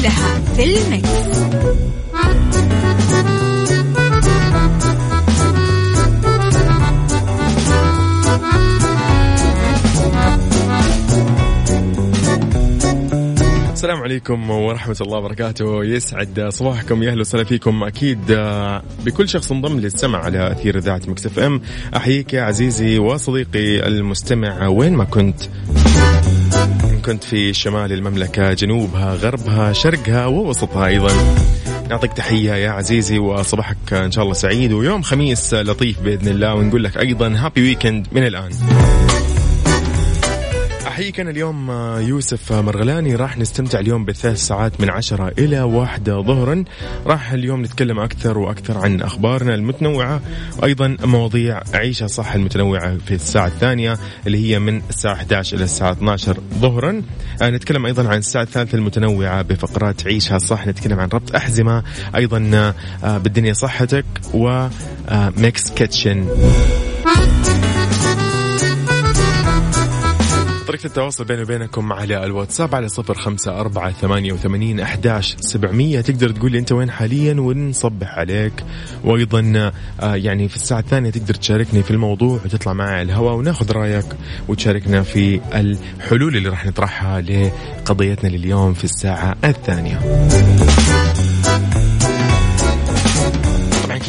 كلها في ال Mix. السلام عليكم ورحمة الله وبركاته. يسعد صباحكم يا أهلا وسهلا فيكم. أكيد آه، بكل شخص انضم للسمع على أثير إذاعة Mix FM. أحييك يا عزيزي وصديقي المستمع وين ما كنت. كنت في شمال المملكة جنوبها غربها شرقها ووسطها أيضا. نعطيك تحية يا عزيزي وصباحك إن شاء الله سعيد ويوم خميس لطيف بإذن الله ونقول لك أيضا هابي ويكند من الآن. أحييك أنا اليوم آه، يوسف مرغلاني. راح نستمتع اليوم بثلاث ساعات من عشرة إلى واحدة ظهرا. راح اليوم نتكلم أكثر وأكثر عن أخبارنا المتنوعة وأيضا مواضيع عيشها صح المتنوعة في الساعة الثانية اللي هي من الساعة 11 إلى الساعة 12 ظهرا. آه، نتكلم أيضا عن الساعة الثالثة المتنوعة بفقرات عيشها صح. نتكلم عن ربط أحزمة أيضا آه، بالدنيا صحتك و Mix Kitchen. طريقة التواصل بيني وبينكم على الواتساب على صفر خمسة أربعة ثمانية وثمانين أحداش سبعمية. تقدر تقول لي أنت وين حاليا ونصبح عليك. وأيضا آه، يعني في الساعة الثانية تقدر تشاركني في الموضوع وتطلع معي على الهواء وناخذ رأيك وتشاركنا في الحلول اللي راح نطرحها لقضيتنا لليوم في الساعة الثانية.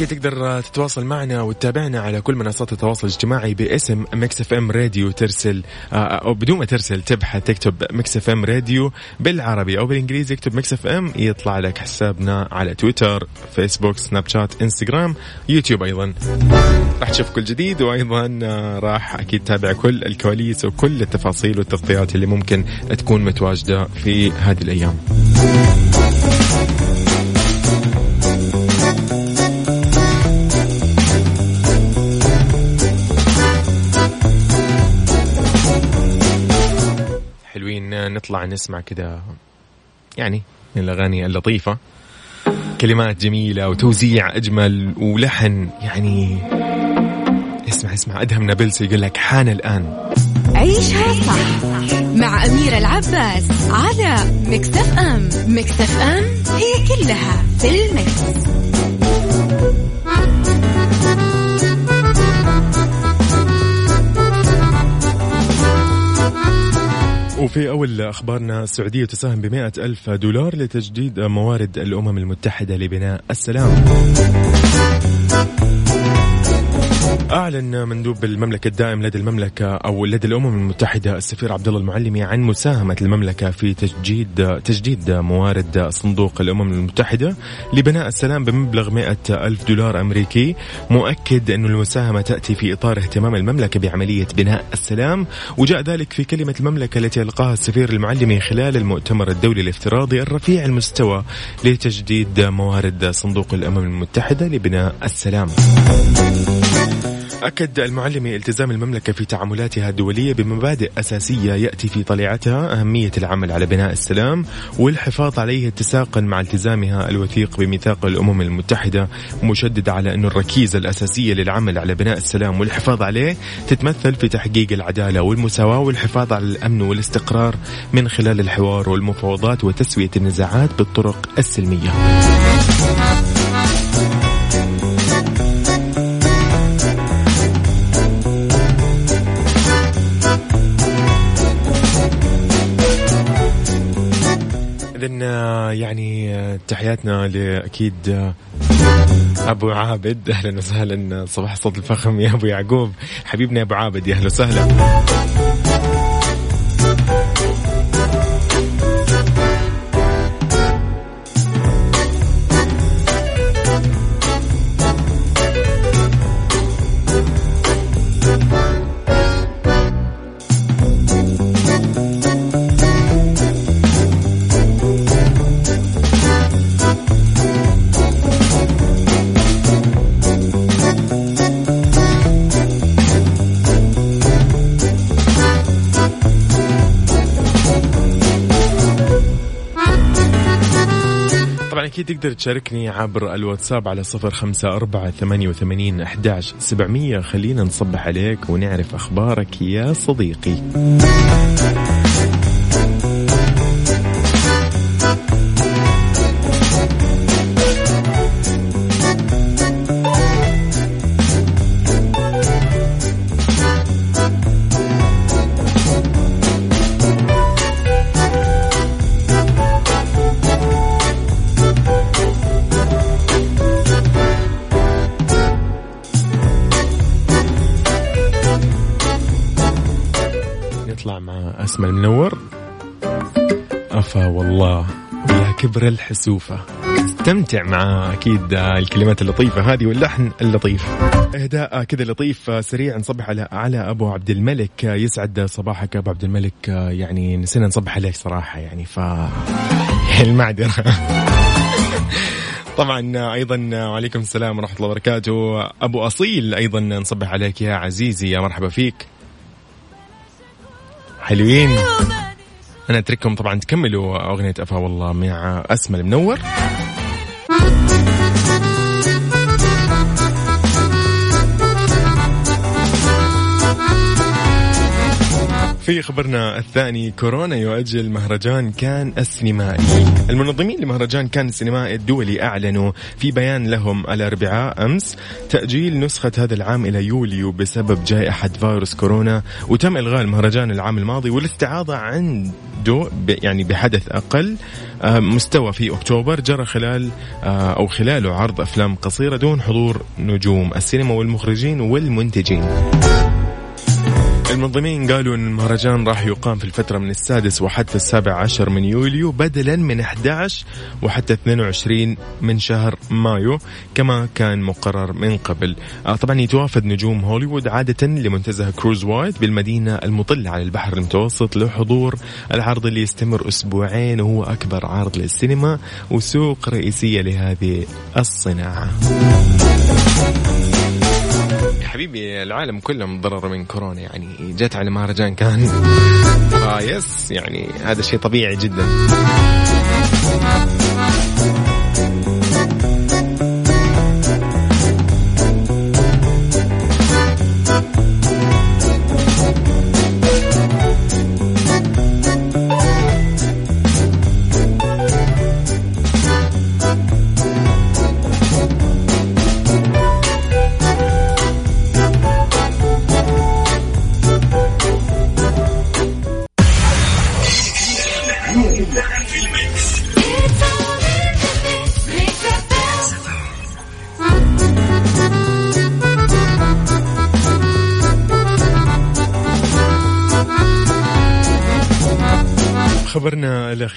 أكيد تقدر تتواصل معنا وتتابعنا على كل منصات التواصل الاجتماعي باسم Mix FM راديو ترسل آه، أو بدون ما ترسل تبحث تكتب Mix FM راديو بالعربي أو بالإنجليزي اكتب Mix FM يطلع لك حسابنا على تويتر فيسبوك سناب شات إنستغرام يوتيوب أيضا. راح تشوف كل جديد وأيضا آه، راح أكيد تتابع كل الكواليس وكل التفاصيل والتغطيات اللي ممكن تكون متواجدة في هذه الأيام. نطلع نسمع كذا يعني من الأغاني اللطيفة. كلمات جميلة وتوزيع أجمل ولحن يعني اسمع اسمع أدهم نابلسي يقول لك حان الآن. عيشها صح مع أميرة العباس على مكتف أم. مكتف أم هي كلها في المكس. وفي أول أخبارنا السعودية تساهم بمئة ألف دولار لتجديد موارد الأمم المتحدة لبناء السلام. أعلن مندوب المملكة الدائم لدى المملكة أو لدى الأمم المتحدة السفير عبد الله المعلمي عن مساهمة المملكة في تجديد تجديد موارد صندوق الأمم المتحدة لبناء السلام بمبلغ 100 ألف دولار أمريكي. مؤكد أن المساهمة تأتي في إطار اهتمام المملكة بعملية بناء السلام وجاء ذلك في كلمة المملكة التي ألقاها السفير المعلمي خلال المؤتمر الدولي الافتراضي الرفيع المستوى لتجديد موارد صندوق الأمم المتحدة لبناء السلام. أكد المعلمي التزام المملكة في تعاملاتها الدولية بمبادئ أساسية يأتي في طليعتها أهمية العمل على بناء السلام والحفاظ عليه اتساقا مع التزامها الوثيق بميثاق الأمم المتحدة مشدد على أن الركيزة الأساسية للعمل على بناء السلام والحفاظ عليه تتمثل في تحقيق العدالة والمساواة والحفاظ على الأمن والاستقرار من خلال الحوار والمفاوضات وتسوية النزاعات بالطرق السلمية. اذا آه، يعني آه، تحياتنا لأكيد آه، أبو عابد. أهلا وسهلا صباح الصوت الفخم يا أبو يعقوب. حبيبنا أبو عابد يا أهلا وسهلا. أكيد تقدر تشاركني عبر الواتساب على صفر خمسة أربعة ثمانية وثمانين أحداش سبعمية. خلينا نصبح عليك ونعرف أخبارك يا صديقي. أفا والله يا كبر الحسوفة. استمتع مع أكيد الكلمات اللطيفة هذه واللحن اللطيف. إهداء كذا لطيف سريع نصبح على على أبو عبد الملك. يسعد صباحك أبو عبد الملك. يعني نسينا نصبح عليك صراحة يعني ف المعذرة. طبعا أيضا وعليكم السلام ورحمة الله وبركاته. أبو أصيل أيضا نصبح عليك يا عزيزي يا مرحبا فيك. حلوين. أنا أترككم طبعا تكملوا أغنية أفا والله مع اسمى المنور. في خبرنا الثاني كورونا يؤجل مهرجان كان السينمائي. المنظمين لمهرجان كان السينمائي الدولي أعلنوا في بيان لهم الأربعاء أمس تأجيل نسخة هذا العام إلى يوليو بسبب جائحة فيروس كورونا وتم إلغاء المهرجان العام الماضي والاستعاضة عنده يعني بحدث أقل مستوى في أكتوبر جرى خلال أو خلاله عرض أفلام قصيرة دون حضور نجوم السينما والمخرجين والمنتجين. المنظمين قالوا إن المهرجان راح يقام في الفترة من السادس وحتى السابع عشر من يوليو بدلا من 11 وحتى 22 من شهر مايو كما كان مقرر من قبل. آه طبعا يتوافد نجوم هوليوود عادة لمنتزه كروز وايد بالمدينة المطلة على البحر المتوسط لحضور العرض اللي يستمر أسبوعين وهو أكبر عرض للسينما وسوق رئيسية لهذه الصناعة. حبيبي العالم كله متضرر من كورونا يعني جت على مهرجان كان. آه يس يعني هذا شيء طبيعي جدا.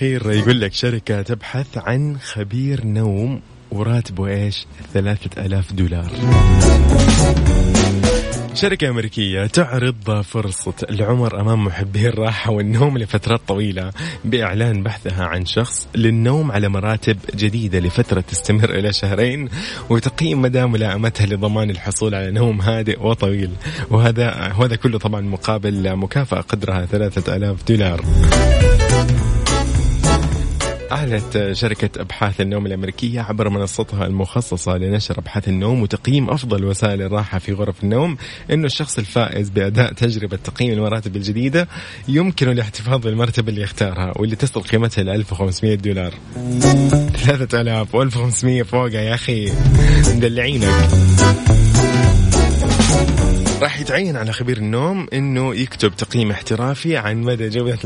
الأخير يقول لك شركة تبحث عن خبير نوم وراتبه إيش؟ ثلاثة ألاف دولار. شركة أمريكية تعرض فرصة العمر أمام محبي الراحة والنوم لفترات طويلة بإعلان بحثها عن شخص للنوم على مراتب جديدة لفترة تستمر إلى شهرين وتقييم مدى ملائمتها لضمان الحصول على نوم هادئ وطويل. وهذا وهذا كله طبعا مقابل مكافأة قدرها ثلاثة ألاف دولار. أعلنت شركة أبحاث النوم الأمريكية عبر منصتها المخصصة لنشر أبحاث النوم وتقييم أفضل وسائل الراحة في غرف النوم أنه الشخص الفائز بأداء تجربة تقييم المراتب الجديدة يمكن الاحتفاظ بالمرتبة اللي يختارها واللي تصل قيمتها ل 1500 دولار. 3000 و1500 فوقها يا أخي مدلعينك. راح يتعين على خبير النوم إنه يكتب تقييم احترافي عن مدى جودة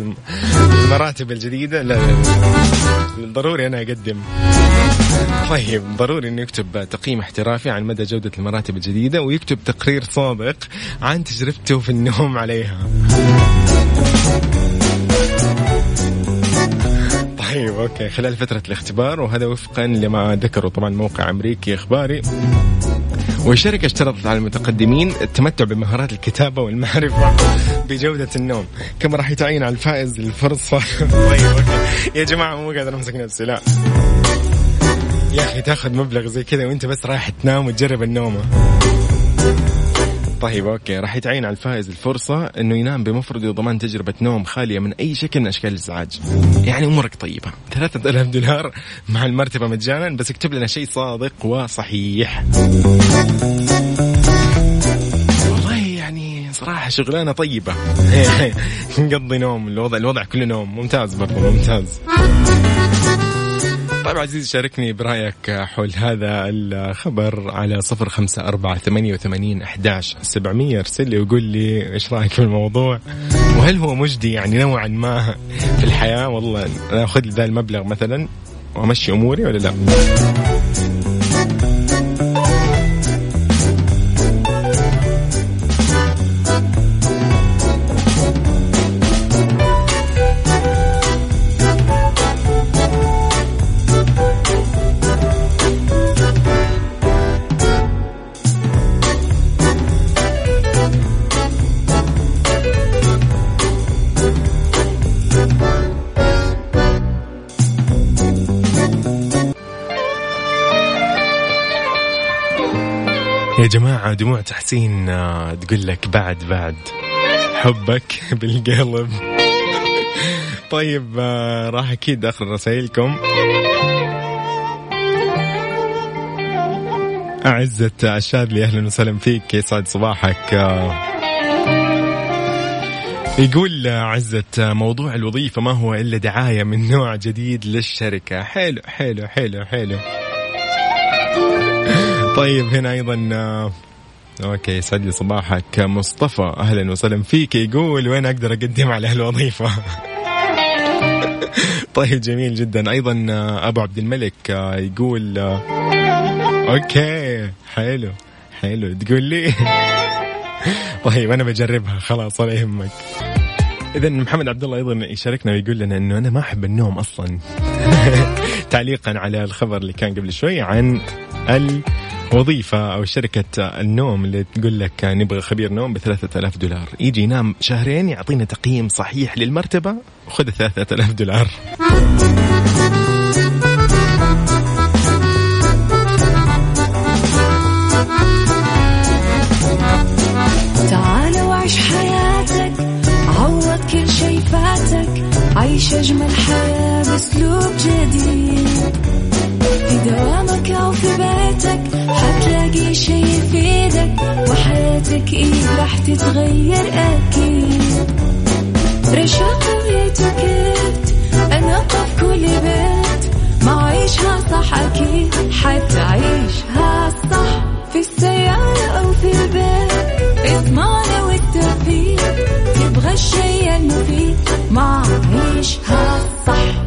المراتب الجديدة. لا, لا, ضروري أنا أقدم. طيب ضروري إنه يكتب تقييم احترافي عن مدى جودة المراتب الجديدة ويكتب تقرير صادق عن تجربته في النوم عليها. طيب أوكي. خلال فترة الاختبار وهذا وفقا لما ذكره طبعا موقع أمريكي إخباري والشركة اشترطت على المتقدمين التمتع بمهارات الكتابة والمعرفة بجودة النوم. كما راح يتعين على الفائز الفرصة. طيب يا جماعة مو قادر أمسك نفسي لا. يا أخي تاخذ مبلغ زي كذا وأنت بس رايح تنام وتجرب النومة. طيب أوكي راح يتعين على الفائز الفرصة إنه ينام بمفرده وضمان تجربة نوم خالية من أي شكل من أشكال الإزعاج. يعني أمورك طيبة. 3000 دولار مع المرتبة مجانا بس اكتب لنا شيء صادق وصحيح. يعني صراحة شغلانة طيبة. نقضي نوم الوضع الوضع كله نوم ممتاز برضو ممتاز. طيب عزيزي شاركني برأيك حول هذا الخبر على صفر خمسة أربعة ثمانية وثمانين أحداش سبعمية. ارسل لي وقول لي إيش رأيك في الموضوع. وهل هو مجدي يعني نوعا ما في الحياة؟ والله أنا أخذ ذا المبلغ مثلا وأمشي أموري ولا لا؟ جماعة دموع تحسين آه، تقول لك بعد بعد. حبك بالقلب. طيب آه، راح أكيد أخذ رسائلكم. أعزة الشاذلي أهلا وسهلا فيك. يسعد صباحك. آه، يقول عزة موضوع الوظيفة ما هو إلا دعاية من نوع جديد للشركة. حلو حلو حلو حلو. طيب هنا أيضا آه، okay يسعد لي صباحك. مصطفى أهلا وسهلا فيك. يقول وين أقدر أقدم على هالوظيفة؟ طيب جميل جدا. أيضا آه، أبو عبد الملك آه، يقول okay حلو حلو. تقول لي؟ طيب أنا بجربها. خلاص ولا يهمك. اذا محمد عبد الله أيضا يشاركنا ويقول لنا إنه أنا ما أحب النوم أصلا. تعليقا على الخبر اللي كان قبل شوي عن الوظيفة أو شركة النوم اللي تقول لك نبغى خبير نوم ب 3000 دولار. يجي ينام شهرين يعطينا تقييم صحيح للمرتبة وخذ 3000 دولار. تعال وعيش حياتك عوض كل شي فاتك عيش أجمل حياة بأسلوب جديد. شي يفيدك وحياتك إيه راح تتغير أكيد. رشاق ويتوكيت أنا في كل بيت ما عيشها صح أكيد حتعيشها صح في السيارة أو في البيت. اسمعنا والتوفيق تبغى الشيء المفيد ما عيشها صح.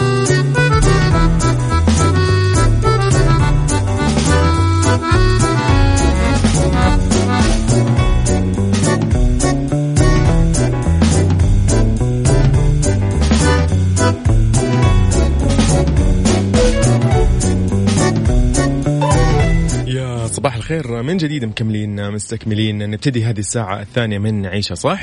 صباح الخير. من جديد مكملين مستكملين. نبتدي هذه الساعة الثانية من عيشة صح؟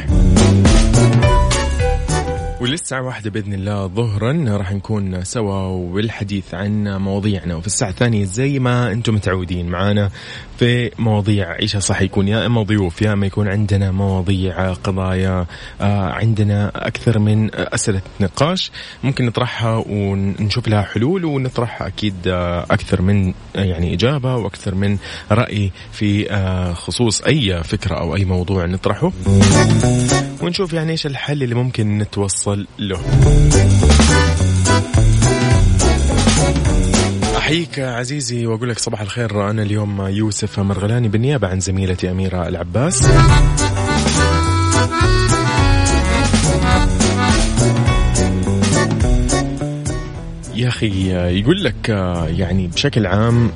وللساعة واحدة بإذن الله ظهرا راح نكون سوا والحديث عن مواضيعنا. وفي الساعة الثانية زي ما أنتم متعودين معانا في مواضيع عيشها صح يكون. يا إما ضيوف يا إما يكون عندنا مواضيع قضايا آه عندنا أكثر من أسئلة نقاش. ممكن نطرحها ونشوف لها حلول ونطرح أكيد آه أكثر من يعني إجابة وأكثر من رأي في آه خصوص أي فكرة أو أي موضوع نطرحه. ونشوف يعني إيش الحل اللي ممكن نتوصل له. أحييك عزيزي وأقول لك صباح الخير. أنا اليوم يوسف مرغلاني بالنيابة عن زميلتي أميرة العباس. يا أخي يقول لك يعني بشكل عام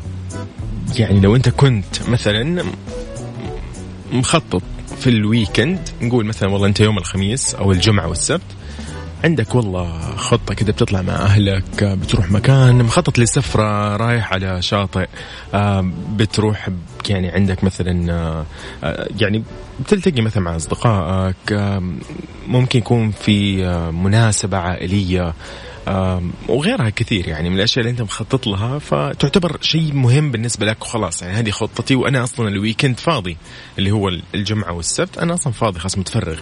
يعني لو أنت كنت مثلا مخطط في الويكند نقول مثلا والله أنت يوم الخميس أو الجمعة والسبت عندك والله خطة كده بتطلع مع أهلك بتروح مكان مخطط لسفرة رايح على شاطئ آه، بتروح يعني عندك مثلا آه، آه، يعني بتلتقي مثلا مع أصدقائك ممكن يكون في مناسبة عائلية وغيرها كثير يعني من الأشياء اللي أنت مخطط لها فتعتبر شيء مهم بالنسبة لك وخلاص. يعني هذه خطتي وأنا أصلا الويكند فاضي اللي هو الجمعة والسبت أنا أصلا فاضي خلاص متفرغ.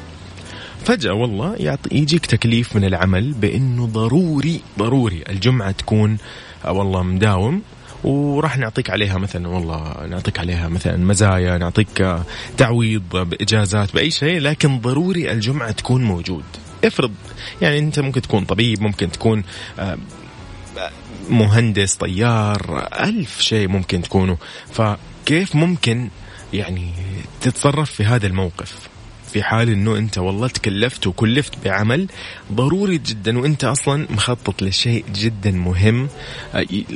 فجأة والله يعطي يجيك تكليف من العمل بأنه ضروري ضروري الجمعة تكون آه، والله مداوم وراح نعطيك عليها مثلا والله نعطيك عليها مثلا مزايا نعطيك آه، تعويض بإجازات بأي شيء لكن ضروري الجمعة تكون موجود. افرض يعني انت ممكن تكون طبيب ممكن تكون آه، مهندس طيار ألف شيء ممكن تكونوا. فكيف ممكن يعني تتصرف في هذا الموقف؟ في حال إنه أنت والله تكلفت وكلفت بعمل ضروري جدا وأنت أصلا مخطط لشيء جدا مهم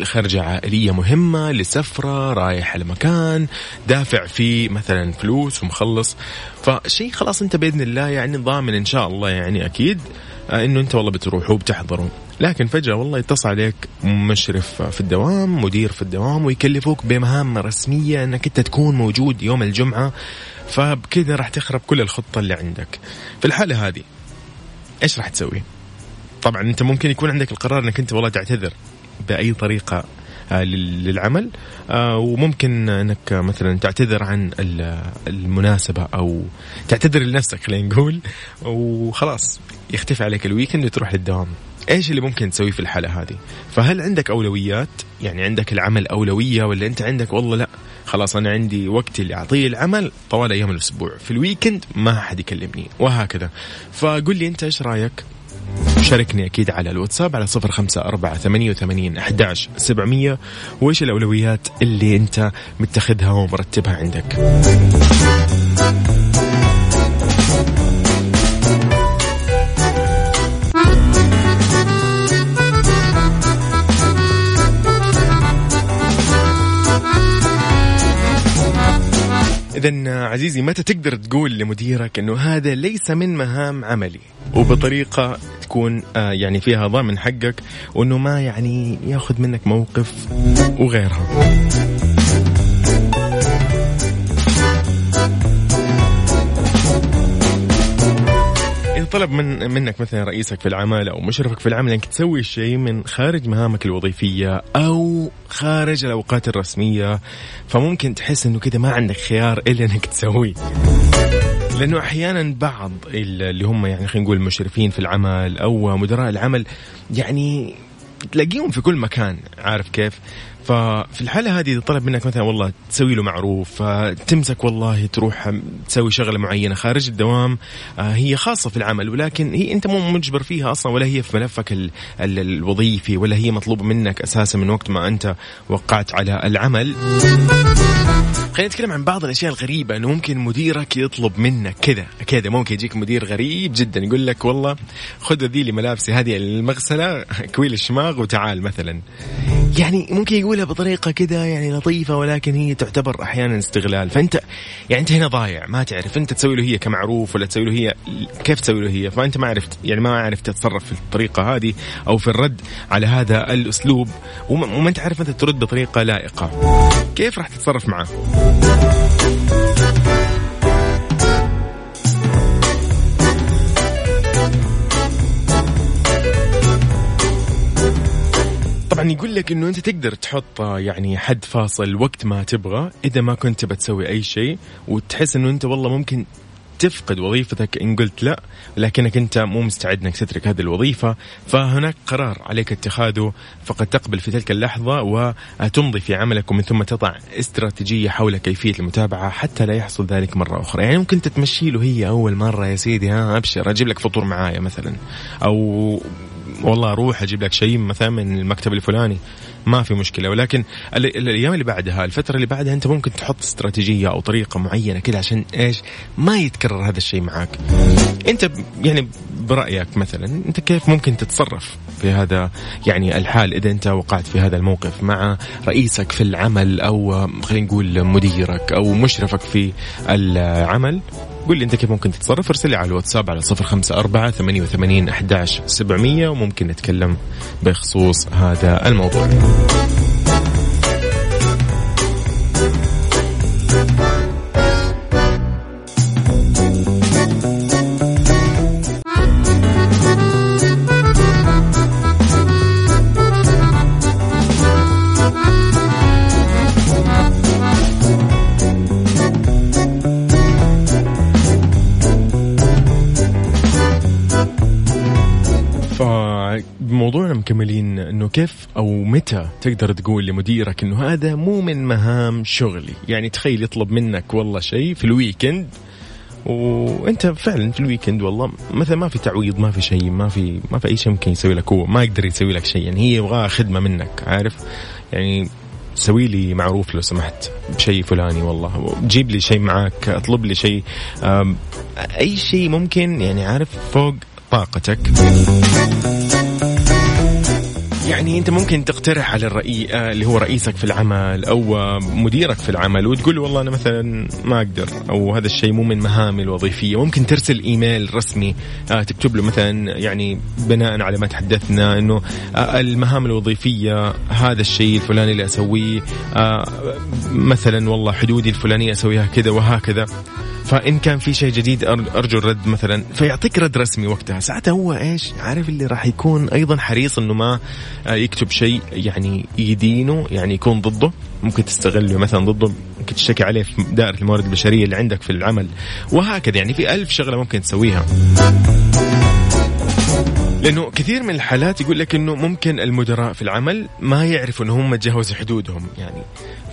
خرجة عائلية مهمة لسفرة رايح لمكان دافع فيه مثلا فلوس ومخلص. فشيء خلاص أنت بإذن الله يعني ضامن إن شاء الله يعني أكيد آه، إنه أنت والله بتروحوا وبتحضروا لكن فجأة والله يتصل عليك مشرف في الدوام مدير في الدوام ويكلفوك بمهام رسمية إنك أنت تكون موجود يوم الجمعة. فبكذا راح تخرب كل الخطة اللي عندك. في الحالة هذه إيش راح تسوي؟ طبعا أنت ممكن يكون عندك القرار إنك أنت والله تعتذر بأي طريقة آه، للعمل. آه، وممكن إنك مثلا تعتذر عن المناسبة أو تعتذر لنفسك خلينا نقول. وخلاص يختفي عليك ال weekend وتروح للدوام. إيش اللي ممكن تسويه في الحاله هذه؟ فهل عندك أولويات؟ يعني عندك العمل أولوية ولا أنت عندك والله لا خلاص أنا عندي وقتي اللي أعطيه العمل طوال أيام الأسبوع في ال weekend ما حد يكلمني وهكذا. فقل لي أنت إيش رأيك؟ شاركني أكيد على الواتساب على صفر خمسة أربعة ثمانية وثمانين أحداش سبعمية. وإيش الأولويات اللي أنت متخذها ومرتبها عندك؟ إذا عزيزي متى تقدر تقول لمديرك أنه هذا ليس من مهام عملي؟ وبطريقة تكون آه، يعني فيها ضامن حقك وأنه ما يعني ياخذ منك موقف وغيرها. طلب من منك مثلا رئيسك في العمل أو مشرفك في العمل إنك تسوي شيء من خارج مهامك الوظيفية أو خارج الأوقات الرسمية فممكن تحس إنه كذا ما عندك خيار إلا إنك تسويه. لأنه أحيانا بعض اللي هم يعني خلينا نقول مشرفين في العمل أو مدراء العمل يعني تلاقيهم في كل مكان عارف كيف؟ ففي الحالة هذه إذا طلب منك مثلا والله تسوي له معروف تمسك والله تروح تسوي شغلة معينة خارج الدوام آه، هي خاصة في العمل ولكن هي أنت مو مجبر فيها أصلا ولا هي في ملفك ال ال الوظيفي ولا هي مطلوبة منك أساسا من وقت ما أنت وقعت على العمل. خلينا نتكلم عن بعض الأشياء الغريبة إنه ممكن مديرك يطلب منك كذا كذا ممكن يجيك مدير غريب جدا يقول لك والله خذ ذي لي ملابسي هذه المغسلة كويل الشماغ وتعال مثلا. يعني ممكن يقولها بطريقة كذا يعني لطيفة ولكن هي تعتبر أحيانا استغلال. فأنت يعني أنت هنا ضايع ما تعرف أنت تسوي له هي كمعروف ولا تسوي له هي كيف تسوي له هي. فأنت ما عرفت يعني ما عرفت تتصرف في الطريقة هذه أو في الرد على هذا الأسلوب وما أنت عارف أنت ترد بطريقة لائقة. كيف راح تتصرف معه؟ طبعا يقول لك إنه أنت تقدر تحط يعني حد فاصل وقت ما تبغى إذا ما كنت بتسوي أي شيء وتحس إنه أنت والله ممكن تفقد وظيفتك إن قلت لا لكنك أنت مو مستعد إنك تترك هذه الوظيفة. فهناك قرار عليك اتخاذه فقد تقبل في تلك اللحظة وتمضي في عملك ومن ثم تضع استراتيجية حول كيفية المتابعة حتى لا يحصل ذلك مرة أخرى. يعني ممكن تتمشي له هي أول مرة يا سيدي ها أبشر أجيب لك فطور معايا مثلا أو والله أروح أجيب لك شيء مثلا من المكتب الفلاني. ما في مشكلة. ولكن الأيام اللي بعدها الفترة اللي بعدها أنت ممكن تحط استراتيجية أو طريقة معينة كذا عشان إيش؟ ما يتكرر هذا الشيء معك أنت يعني برأيك مثلا أنت كيف ممكن تتصرف في هذا؟ يعني الحال إذا أنت وقعت في هذا الموقف مع رئيسك في العمل أو خلينا نقول مديرك أو مشرفك في العمل؟ قول لي انت كيف ممكن تتصرف ارسل لي على الواتساب على صفر خمسة أربعة ثمانية وثمانين أحداش سبعمية وممكن نتكلم بخصوص هذا الموضوع. متى تقدر تقول لمديرك إنه هذا مو من مهام شغلي؟ يعني تخيل يطلب منك والله شيء في ال weekend وأنت فعلا في ال weekend والله مثلا ما في تعويض ما في شيء ما في ما في أي شيء ممكن يسوي لك هو ما يقدر يسوي لك شيء. يعني هي يبغى خدمة منك عارف؟ يعني سوي لي معروف لو سمحت بشيء فلاني والله. جيب لي شيء معك اطلب لي شيء. أي شيء ممكن يعني عارف؟ فوق طاقتك. يعني أنت ممكن تقترح على الرئي آه، اللي هو رئيسك في العمل أو مديرك في العمل وتقول والله أنا مثلا ما أقدر أو هذا الشيء مو من مهامي الوظيفية. ممكن ترسل إيميل رسمي آه، تكتب له مثلا يعني بناء على ما تحدثنا إنه آه، المهام الوظيفية هذا الشيء الفلاني اللي أسويه مثلا والله حدودي الفلانية أسويها كذا وهكذا. فإن كان في شيء جديد أرجو الرد مثلا. فيعطيك رد رسمي وقتها. ساعتها هو إيش؟ عارف اللي راح يكون أيضا حريص إنه ما آه، يكتب شيء يعني يدينه يعني يكون ضده. ممكن تستغله مثلا ضده. ممكن تشتكي عليه في دائرة الموارد البشرية اللي عندك في العمل. وهكذا يعني في ألف شغلة ممكن تسويها. لأنه كثير من الحالات يقول لك إنه ممكن المدراء في العمل ما يعرفوا انه هم تجاوزوا حدودهم يعني.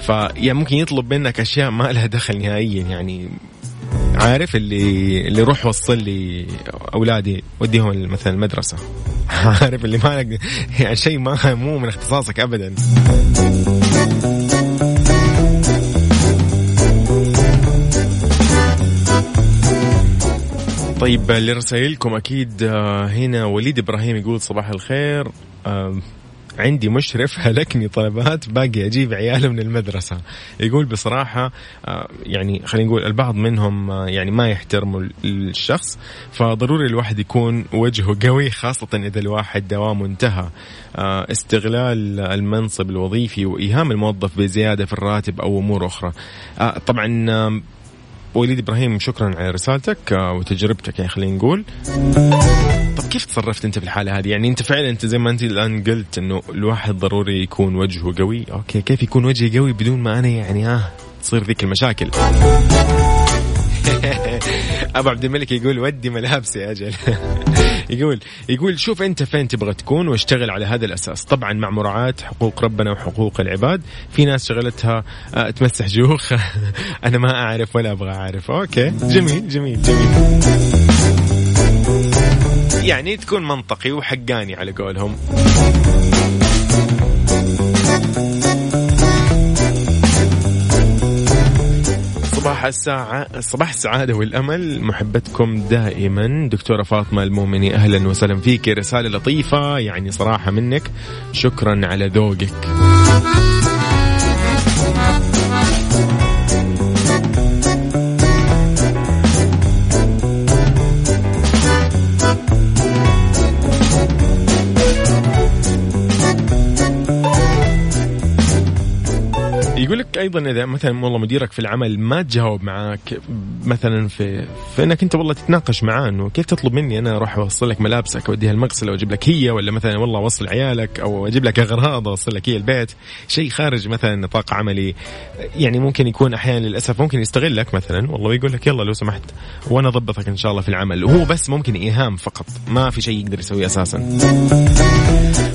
فيا ممكن يطلب منك أشياء ما لها دخل نهائيا يعني. عارف اللي اللي روح وصل لي أولادي وديهم مثلا المدرسة. عارف اللي ما يعني شيء ما مو من اختصاصك ابدا. طيب لرسائلكم أكيد آه، هنا وليد إبراهيم يقول صباح الخير. عندي مشرف هلكني طلبات باقي أجيب عياله من المدرسة. يقول بصراحة آه، يعني خلينا نقول البعض منهم آه، يعني ما يحترموا الشخص فضروري الواحد يكون وجهه قوي خاصة إذا الواحد دوامه انتهى. آه، استغلال المنصب الوظيفي وإيهام الموظف بزيادة في الراتب أو أمور أخرى. طبعا وليد إبراهيم شكرا على رسالتك آه، وتجربتك يعني خلينا نقول. طب كيف تصرفت أنت في الحاله هذه؟ يعني أنت فعلا أنت زي ما أنت الآن قلت إنه الواحد ضروري يكون وجهه قوي. okay كيف يكون وجهي قوي بدون ما أنا يعني آه تصير ذيك المشاكل؟ أبو عبد الملك يقول ودي ملابسي أجل. يقول يقول شوف أنت فين تبغى تكون واشتغل على هذا الأساس. طبعا مع مراعاة حقوق ربنا وحقوق العباد في ناس شغلتها آه، تمسح جوخ أنا ما أعرف ولا أبغى أعرف. okay. جميل جميل جميل. يعني تكون منطقي وحقاني على قولهم. صباح الساعة صباح السعادة والأمل. محبتكم دائما. دكتورة فاطمة المؤمني أهلا وسهلا فيك. رسالة لطيفة يعني صراحة منك. شكرا على ذوقك. أيضا إذا مثلا والله مديرك في العمل ما تجاوب معاك مثلا في في إنك أنت والله تتناقش معاه إنه كيف تطلب مني أنا أروح أوصل لك ملابسك أوديها المغسلة وأجيب لك هي ولا مثلا والله أوصل عيالك أو أجيب لك أغراض أوصل لك هي البيت. شيء خارج مثلا نطاق عملي يعني ممكن يكون أحيانا للأسف ممكن يستغلك مثلا والله ويقول لك يلا لو سمحت وأنا أضبطك إن شاء الله في العمل. وهو بس ممكن إيهام فقط ما في شيء يقدر يسويه أساسا.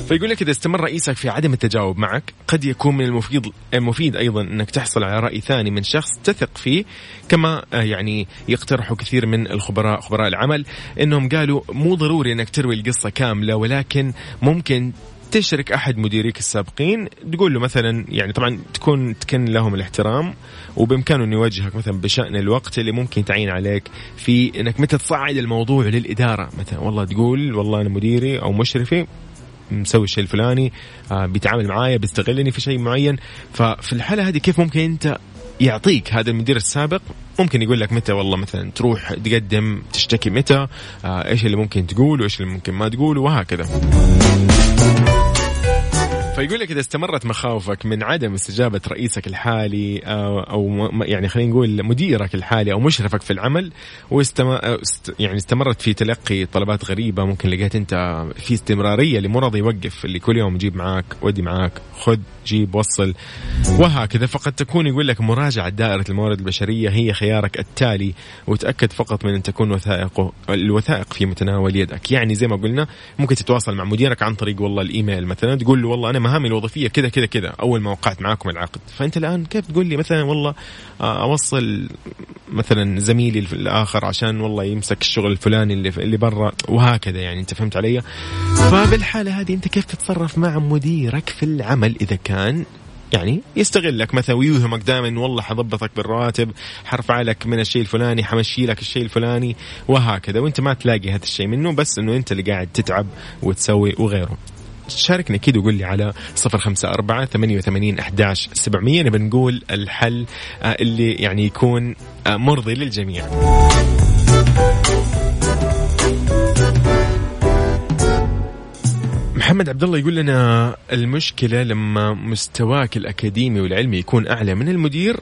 فيقول لك إذا استمر رئيسك في عدم التجاوب معك قد يكون من المفيد المفيد أيضا إنك تحصل على رأي ثاني من شخص تثق فيه كما آه، يعني يقترحوا كثير من الخبراء خبراء العمل إنهم قالوا مو ضروري إنك تروي القصة كاملة ولكن ممكن تشرك أحد مديريك السابقين تقول له مثلا يعني طبعا تكون تكن لهم الاحترام وبإمكانه إنه يوجهك مثلا بشأن الوقت اللي ممكن تعين عليك في إنك متى تصعد الموضوع للإدارة مثلا والله تقول والله أنا مديري أو مشرفي مسوي الشيء الفلاني آه بيتعامل معايا بيستغلني في شيء معين. ففي الحالة هذه كيف ممكن أنت يعطيك هذا المدير السابق؟ ممكن يقول لك متى والله مثلا تروح تقدم تشتكي متى آه إيش اللي ممكن تقول وإيش اللي ممكن ما تقول وهكذا. فيقول لك إذا استمرت مخاوفك من عدم استجابة رئيسك الحالي أو, يعني خلينا نقول مديرك الحالي أو مشرفك في العمل واستم يعني استمرت في تلقي طلبات غريبة ممكن لقيت أنت في استمرارية راضي يوقف اللي كل يوم جيب معاك ودي معاك خذ جيب وصل. وهكذا فقد تكون يقول لك مراجعة دائرة الموارد البشرية هي خيارك التالي وتأكد فقط من أن تكون وثائق الوثائق في متناول يدك. يعني زي ما قلنا ممكن تتواصل مع مديرك عن طريق والله الإيميل مثلا تقول له والله أنا مهامي الوظيفية كذا كذا كذا أول ما وقعت معاكم العقد. فأنت الآن كيف تقول لي مثلا والله آه، أوصل مثلا زميلي الآخر عشان والله يمسك الشغل الفلاني اللي اللي برا وهكذا يعني أنت فهمت علي؟ فبالحالة هذه أنت كيف تتصرف مع مديرك في العمل إذا كان يعني يستغلك مثلا ويوهمك دائما والله حضبطك بالرواتب حرفع لك من الشيء الفلاني حمشي لك الشيء الفلاني وهكذا. وأنت ما تلاقي هذا الشيء منه بس إنه أنت اللي قاعد تتعب وتسوي وغيره. شاركني أكيد وقول لي على صفر خمسة أربعة ثمانية وثمانين أحداش سبعمية. نبي نقول الحل آه، اللي يعني يكون آه، مرضي للجميع. محمد عبد الله يقول لنا المشكلة لما مستواك الأكاديمي والعلمي يكون أعلى من المدير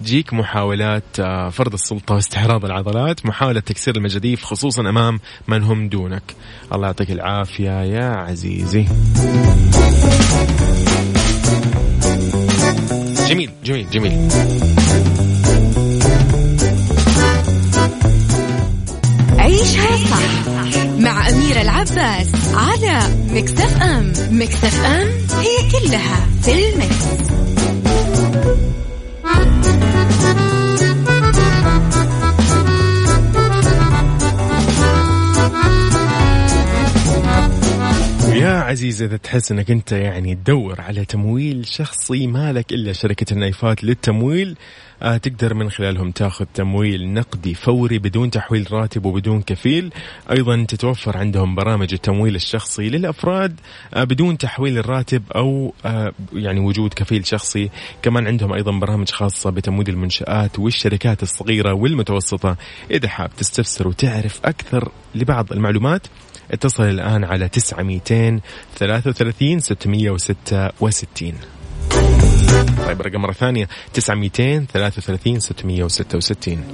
تجيك محاولات آه، فرض السلطة واستعراض العضلات محاولة تكسير المجاديف خصوصا أمام من هم دونك. الله يعطيك العافية يا عزيزي. جميل جميل جميل. عيشها صح مع أميرة العباس على مكتف أم. مكتف أم هي كلها في المكس. Thank you. يا عزيزي إذا تحس إنك أنت يعني تدور على تمويل شخصي مالك إلا شركة النايفات للتمويل آه تقدر من خلالهم تاخذ تمويل نقدي فوري بدون تحويل راتب وبدون كفيل. أيضا تتوفر عندهم برامج التمويل الشخصي للأفراد آه بدون تحويل الراتب أو آه يعني وجود كفيل شخصي. كمان عندهم أيضا برامج خاصة بتمويل المنشآت والشركات الصغيرة والمتوسطة. إذا حاب تستفسر وتعرف أكثر لبعض المعلومات اتصل الآن على 900 33 666 طيب رقم مرة ثانية 900 33 666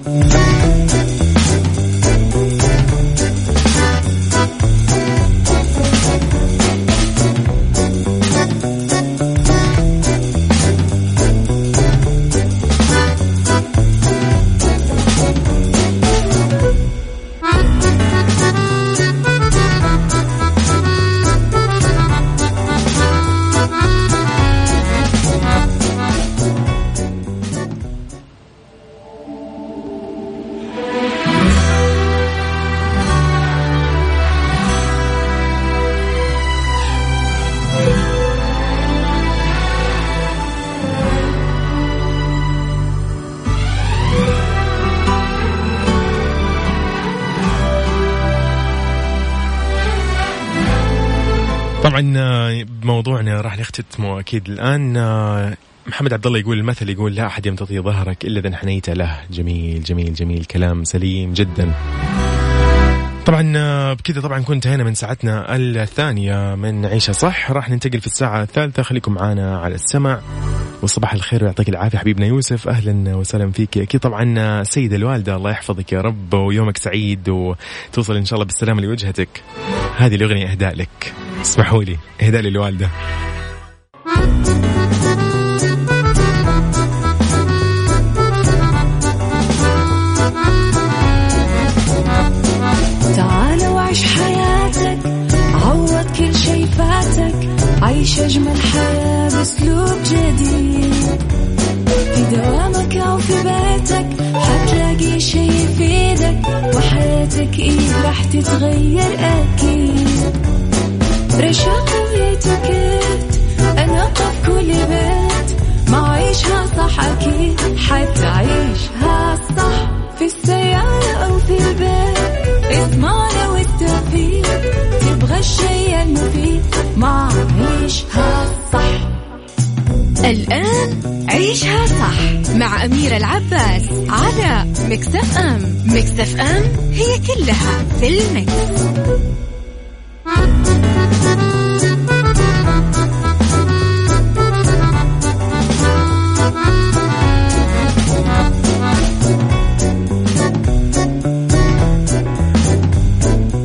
بموضوعنا راح نختتمه أكيد الآن. محمد عبد الله يقول المثل يقول لا أحد يمتطي ظهرك إلا إذا انحنيت له. جميل جميل جميل. كلام سليم جدا. طبعا بكذا طبعا كنت هنا من ساعتنا الثانية من عيشة صح؟ راح ننتقل في الساعة الثالثة. خليكم معنا على السمع وصباح الخير ويعطيك العافية حبيبنا يوسف. أهلا وسهلا فيك. أكيد طبعا سيدة الوالدة الله يحفظك يا رب ويومك سعيد وتوصل إن شاء الله بالسلامة لوجهتك. هذه الأغنية إهداء لك. اسمحوا لي. إهداء للوالدة تعال وعيش حياتك عوض كل شي فاتك عيش أجمل حياة بأسلوب جديد. في دوامك أو في بيتك حتلاقي شي يفيدك وحياتك إيه راح تتغير أكيد. رشاق ويتوكيت أنا قف كل بيت. ما عيشها صح أكيد حتعيشها صح. في السيارة أو في البيت إضمعنا والتوفيق. تبغى الشيء المفيد ما عيشها صح. الآن عيشها صح مع أميرة العباس على مكتف أم. مكتف أم هي كلها في المكس.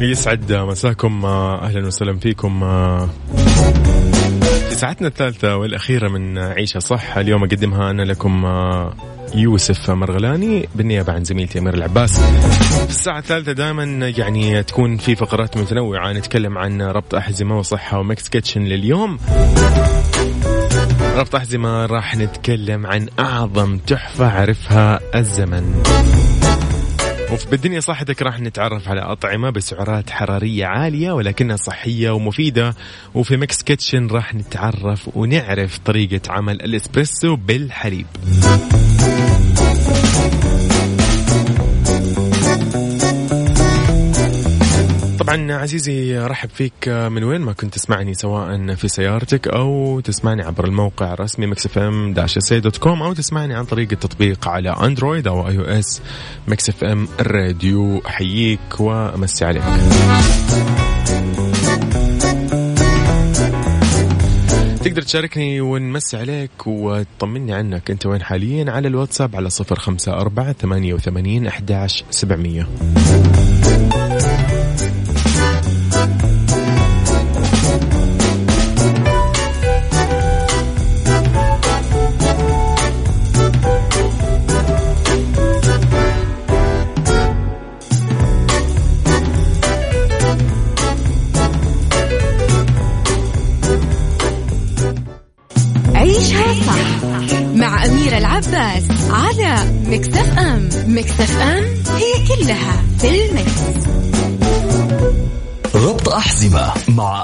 يسعد مساكم أهلا وسهلا فيكم في ساعتنا الثالثة والأخيرة من عيشة صح. اليوم أقدمها أنا لكم يوسف مرغلاني بالنيابة عن زميلتي أمير العباس. في الساعة الثالثة دائما يعني تكون في فقرات متنوعة. نتكلم عن ربط أحزمة وصحة و Mix Kitchen لليوم. ربط أحزمة راح نتكلم عن أعظم تحفة عرفها الزمن. وفي بالدنيا صحتك راح نتعرف على أطعمة بسعرات حرارية عالية ولكنها صحية ومفيدة. وفي Mix Kitchen راح نتعرف ونعرف طريقة عمل الإسبريسو بالحليب. طبعا عزيزي رحب فيك من وين؟ ما كنت تسمعني سواء في سيارتك أو تسمعني عبر الموقع الرسمي Mix FM dot com أو تسمعني عن طريق التطبيق على Android أو iOS Mix FM الراديو احييك وامسي عليك. تقدر تشاركني ونمسي عليك وتطمني عنك. أنت وين حاليا؟ على الواتساب على صفر خمسة أربعة ثمانية وثمانين أحداش سبعمية.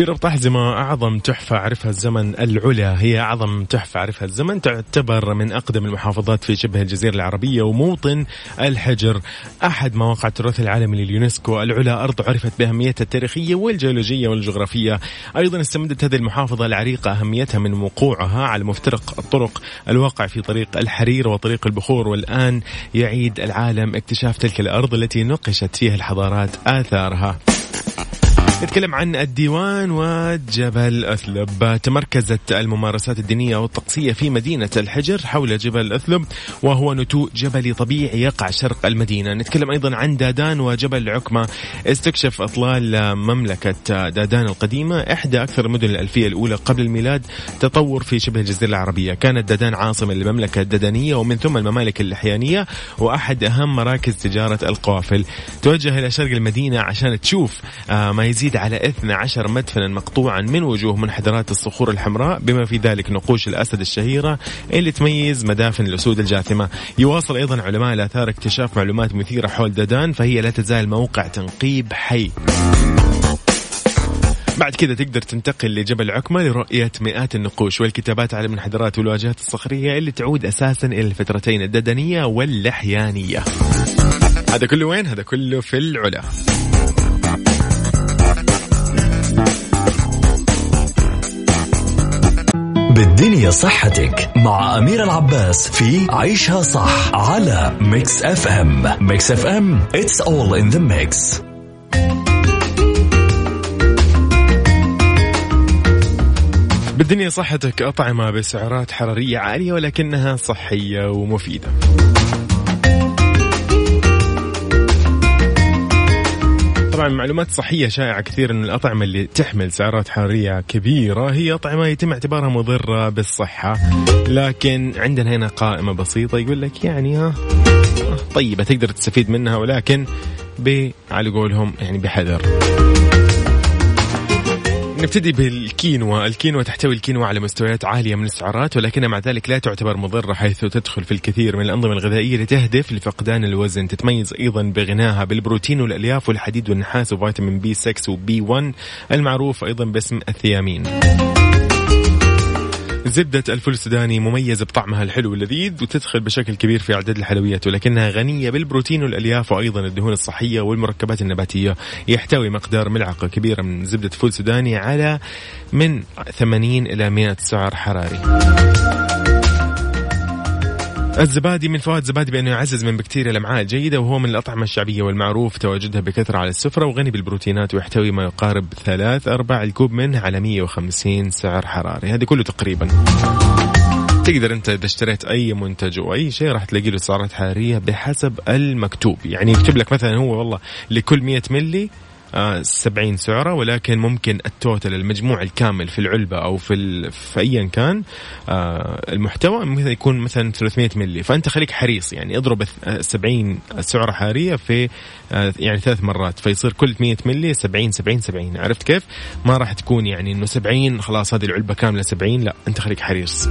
في ربط أحزمة أعظم تحفة عرفها الزمن العلا هي أعظم تحفة عرفها الزمن تعتبر من أقدم المحافظات في شبه الجزيرة العربية وموطن الحجر. أحد مواقع التراث العالمي لليونسكو العلا أرض عرفت بأهميتها التاريخية والجيولوجية والجغرافية. أيضا استمدت هذه المحافظة العريقة أهميتها من وقوعها على مفترق الطرق الواقع في طريق الحرير وطريق البخور. والآن يعيد العالم اكتشاف تلك الأرض التي نقشت فيها الحضارات آثارها. نتكلم عن الديوان وجبل أثلب. تمركزت الممارسات الدينية والطقسية في مدينة الحجر حول جبل أثلب وهو نتوء جبلي طبيعي يقع شرق المدينة. نتكلم أيضا عن دادان وجبل عكمة. استكشف أطلال مملكة دادان القديمة إحدى أكثر المدن الألفية الأولى قبل الميلاد. تطور في شبه الجزيرة العربية. كانت دادان عاصمة للمملكة الددانية ومن ثم الممالك اللحيانية وأحد أهم مراكز تجارة القوافل. توجه إلى شرق المدينة عشان تشوف آه، ما يزيد على 12 مدفنا مقطوعا من وجوه منحدرات الصخور الحمراء بما في ذلك نقوش الأسد الشهيرة اللي تميز مدافن الأسود الجاثمة. يواصل أيضا علماء الآثار اكتشاف معلومات مثيرة حول ددان فهي لا تزال موقع تنقيب حي. بعد كذا تقدر تنتقل لجبل عكمة لرؤية مئات النقوش والكتابات على المنحدرات والواجهات الصخرية اللي تعود أساسا إلى الفترتين الددنية واللحيانية. هذا كله وين؟ هذا كله في العلا. بالدنيا صحتك مع أمير العباس في عيشها صح على Mix FM Mix FM it's all in the mix. بالدنيا صحتك أطعمة بسعرات حرارية عالية ولكنها صحية ومفيدة. طبعا معلومات صحية شائعة كثير أن الأطعمة اللي تحمل سعرات حرارية كبيرة هي أطعمة يتم اعتبارها مضرة بالصحة. لكن عندنا هنا قائمة بسيطة يقول لك يعني ها طيبة تقدر تستفيد منها ولكن على قولهم يعني بحذر. نبتدي بالكينوا. الكينوا تحتوي الكينوا على مستويات عالية من السعرات ولكنها مع ذلك لا تعتبر مضرة حيث تدخل في الكثير من الأنظمة الغذائية لتهدف لفقدان الوزن. تتميز أيضا بغناها بالبروتين والألياف والحديد والنحاس وفيتامين بي 6 وبي 1 المعروف أيضا باسم الثيامين. زبدة الفول السوداني مميزة بطعمها الحلو واللذيذ وتدخل بشكل كبير في أعداد الحلويات ولكنها غنية بالبروتين والألياف وأيضا الدهون الصحية والمركبات النباتية. يحتوي مقدار ملعقة كبيرة من زبدة فول سوداني على من 80 إلى 100 سعر حراري. الزبادي من فوائد الزبادي بأنه يعزز من بكتيريا الأمعاء الجيدة وهو من الأطعمة الشعبية والمعروف تواجدها بكثرة على السفرة وغني بالبروتينات ويحتوي ما يقارب ثلاث أرباع الكوب منه على 150 سعر حراري. هذه كله تقريبا. تقدر أنت إذا اشتريت أي منتج أو أي شيء راح تلاقي له سعرات حرارية بحسب المكتوب. يعني يكتب لك مثلا هو والله لكل 100 ملي 70 سعرة ولكن ممكن التوتال المجموع الكامل في العلبة أو في, في أيا كان آه، المحتوى مثلا يكون مثلا 300 ملي فأنت خليك حريص يعني اضرب 70 سعرة حرارية في آه، يعني ثلاث مرات فيصير كل 100 ملي 70 70 70 عرفت كيف؟ ما راح تكون يعني إنه 70 خلاص هذه العلبة كاملة 70 لا أنت خليك حريص.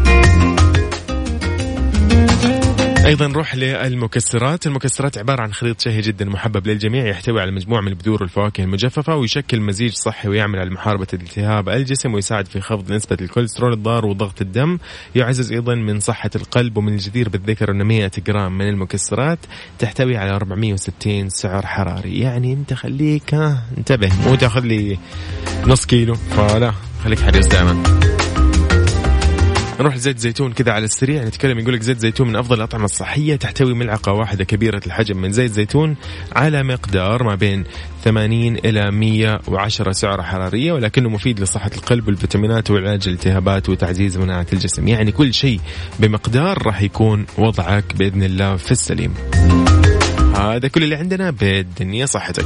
أيضا نروح للمكسرات، المكسرات عبارة عن خليط شهي جدا محبب للجميع يحتوي على مجموعة من البذور والفواكه المجففة ويشكل مزيج صحي ويعمل على محاربة التهاب الجسم ويساعد في خفض نسبة الكوليسترول الضار وضغط الدم، يعزز أيضا من صحة القلب ومن الجدير بالذكر ان 100 جرام من المكسرات تحتوي على 460 سعر حراري، يعني أنت خليك انتبه مو تاخذ لي نص كيلو. فلا خليك حريص دائما. نروح لزيت زيتون كذا على السريع نتكلم يقول لك زيت زيتون من أفضل الأطعمة الصحية تحتوي ملعقة واحدة كبيرة الحجم من زيت زيتون على مقدار ما بين 80 إلى 110 سعرة حرارية ولكنه مفيد لصحة القلب والفيتامينات وعلاج الالتهابات وتعزيز مناعة الجسم. يعني كل شيء بمقدار راح يكون وضعك بإذن الله في السليم. هذا كل اللي عندنا بالدنيا صحتك.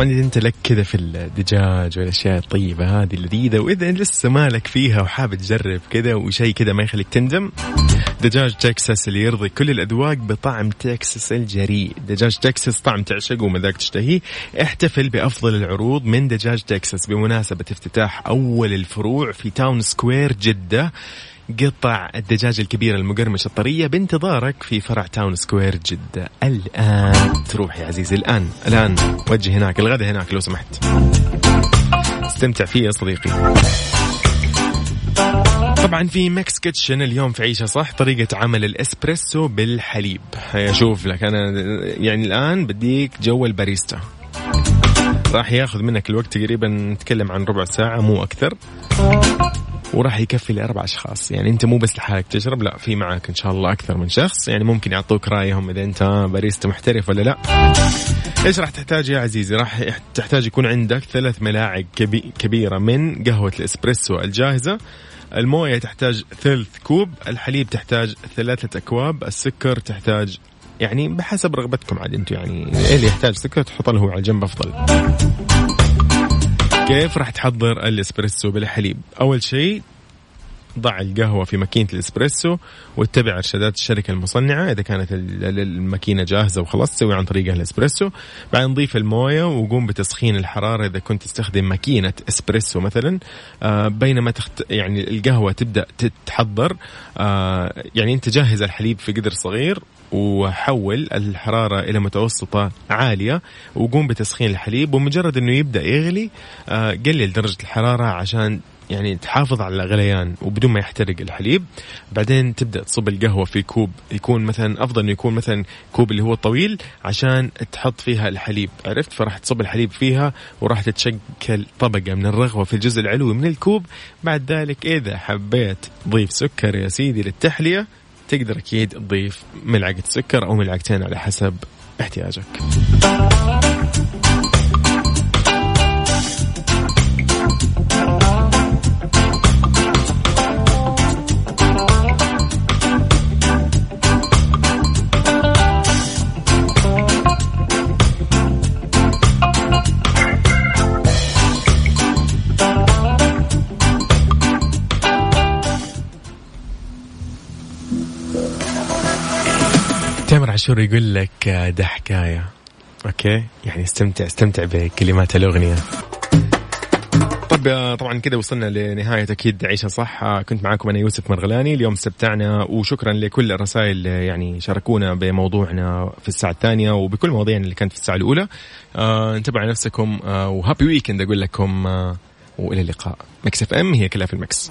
طبعا إذا أنت لك كذا في الدجاج والأشياء الطيبة هذه اللذيذة واذا لسه مالك فيها وحابب تجرب كذا وشيء كذا ما يخليك تندم. دجاج تكساس اللي يرضي كل الأذواق بطعم تكساس الجريء. دجاج تكساس طعم تعشقه ومذاق تشتهيه. احتفل بأفضل العروض من دجاج تكساس بمناسبة افتتاح أول الفروع في Town Square جدة. قطع الدجاج الكبيرة المقرمشة الطرية بانتظارك في فرع Town Square جدة. الآن تروح يا عزيزي الآن الآن. وجه هناك الغداء هناك لو سمحت. استمتع فيه يا صديقي. طبعا في Mix Kitchen اليوم في عيشة صح؟ طريقة عمل الإسبريسو بالحليب. أشوف لك أنا يعني الآن بديك جو الباريستا. راح ياخذ منك الوقت تقريبا نتكلم عن ربع ساعة مو أكثر. وراح يكفي لأربع أشخاص. يعني أنت مو بس لحالك تشرب لا في معك إن شاء الله أكثر من شخص. يعني ممكن يعطوك رأيهم إذا أنت باريستا محترف ولا لا. إيش راح تحتاج يا عزيزي؟ راح تحتاج يكون عندك ثلاث ملاعق كبي كبيرة من قهوة الإسبريسو الجاهزة. الموية تحتاج ثلث كوب الحليب تحتاج ثلاثة أكواب السكر تحتاج يعني بحسب رغبتكم عاد أنتم يعني إيه اللي يحتاج سكر تحط له على جنب أفضل. كيف راح تحضر الإسبريسو بالحليب؟ أول شيء ضع القهوة في ماكينة الإسبريسو واتبع إرشادات الشركة المصنعة. إذا كانت الماكينة جاهزة وخلاص تسوي عن طريقها الإسبريسو. بعدين نضيف الموية وقوم بتسخين الحرارة إذا كنت تستخدم ماكينة إسبريسو مثلا. آه بينما تخت يعني القهوة تبدأ تتحضر. آه يعني أنت جهز الحليب في قدر صغير. وحول الحرارة إلى متوسطة عالية وقوم بتسخين الحليب ومجرد أنه يبدأ يغلي آه قلل درجة الحرارة عشان يعني تحافظ على الغليان وبدون ما يحترق الحليب. بعدين تبدأ تصب القهوة في كوب يكون مثلا أفضل إنه يكون مثلا كوب اللي هو طويل عشان تحط فيها الحليب عرفت؟ فراح تصب الحليب فيها وراح تتشكل طبقة من الرغوة في الجزء العلوي من الكوب. بعد ذلك إذا حبيت تضيف سكر يا سيدي للتحلية تقدر أكيد تضيف ملعقة سكر أو ملعقتين على حسب احتياجك. عاشور يقول لك ده حكاية. أوكي. يعني استمتع استمتع بكلمات الأغنية. طب طبعا كذا وصلنا لنهاية أكيد عيشها صح. كنت معاكم أنا يوسف مرغلاني. اليوم استمتعنا وشكرا لكل الرسائل يعني شاركونا بموضوعنا في الساعة الثانية وبكل مواضيعنا اللي كانت في الساعة الأولى. آه انتبهوا على نفسكم آه و happy weekend أقول لكم آه وإلى اللقاء. Mix FM هي كلها في ال mix.